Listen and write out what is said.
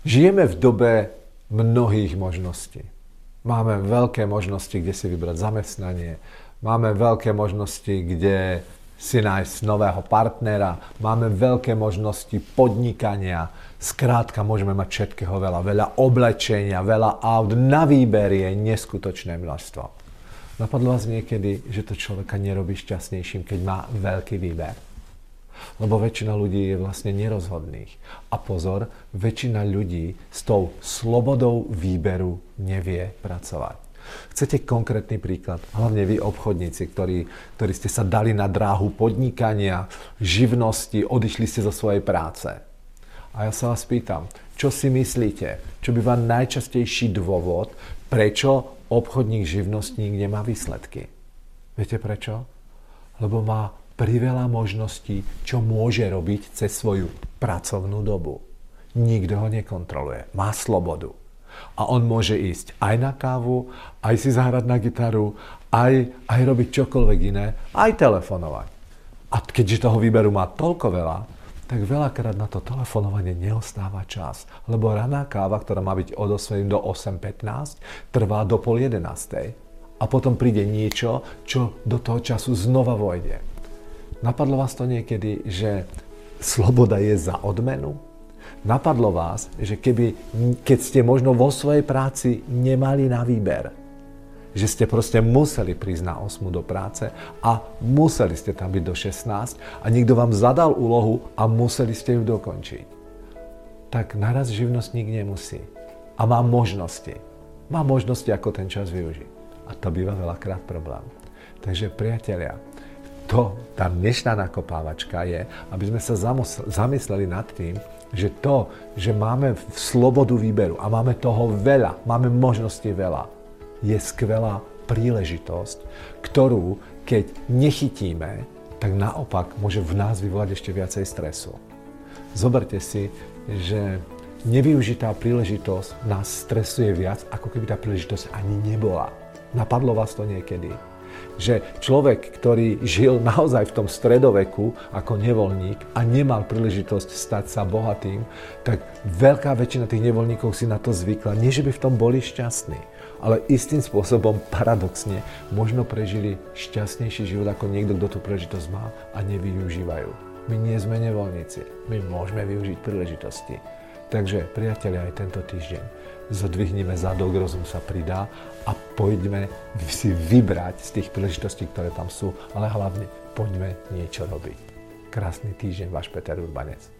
Žijeme v dobe mnohých možností. Máme veľké možnosti, kde si vybrať zamestnanie, máme veľké možnosti, kde si nájsť nového partnera, máme veľké možnosti podnikania, skrátka môžeme mať všetkého veľa, veľa oblečenia, veľa aut, na výber je neskutočné množstvo. Napadlo vás niekedy, že to človeka nerobí šťastnejším, keď má veľký výber? Lebo väčšina ľudí je vlastne nerozhodných. A pozor, väčšina ľudí s tou slobodou výberu nevie pracovať. Chcete konkrétny príklad? Hlavne vy obchodníci, ktorí, ktorí ste sa dali na dráhu podnikania, živnosti, odišli ste zo svojej práce. A ja sa vás pýtam, čo si myslíte? Čo by vám najčastejší dôvod, prečo obchodník, živnostník nemá výsledky? Viete prečo? Lebo má priveľa možností, čo môže robiť cez svoju pracovnú dobu. Nikto ho nekontroluje. Má slobodu. A on môže ísť aj na kávu, aj si zahrať na gitaru, aj, aj robiť čokoľvek iné, aj telefonovať. A keďže toho výberu má toľko veľa, tak veľakrát na to telefonovanie neostáva čas. Lebo raná káva, ktorá má byť od 8 do 8.15, trvá do pol 11. A potom príde niečo, čo do toho času znova vojde. Napadlo vás to niekedy, že sloboda je za odmenu? Napadlo vás, že keby, keď ste možno vo svojej práci nemali na výber, že ste proste museli prísť na 8 do práce a museli ste tam byť do 16 a niekto vám zadal úlohu a museli ste ju dokončiť. Tak naraz živnostník nemusí. A má možnosti. Má možnosti, ako ten čas využiť. A to býva veľakrát problém. Takže priatelia, to, tá dnešná nakopávačka je, aby sme sa zamysleli nad tým, že to, že máme slobodu výberu a máme toho veľa, máme možnosti veľa, je skvelá príležitosť, ktorú keď nechytíme, tak naopak môže v nás vyvolať ešte viacej stresu. Zoberte si, že nevyužitá príležitosť nás stresuje viac, ako keby tá príležitosť ani nebola. Napadlo vás to niekedy? Že človek, ktorý žil naozaj v tom stredoveku ako nevolník a nemal príležitosť stať sa bohatým, tak veľká väčšina tých nevolníkov si na to zvykla. Nie, že by v tom boli šťastní, ale istým spôsobom paradoxne možno prežili šťastnejší život ako niekto, kto tú príležitosť má a nevyužívajú. My nie sme nevoľníci, my môžeme využiť príležitosti. Takže, priatelia, aj tento týždeň zodvihneme zadok, rozum sa pridá a poďme si vybrať z tých príležitostí, ktoré tam sú, ale hlavne poďme niečo robiť. Krásny týždeň, váš Peter Urbanec.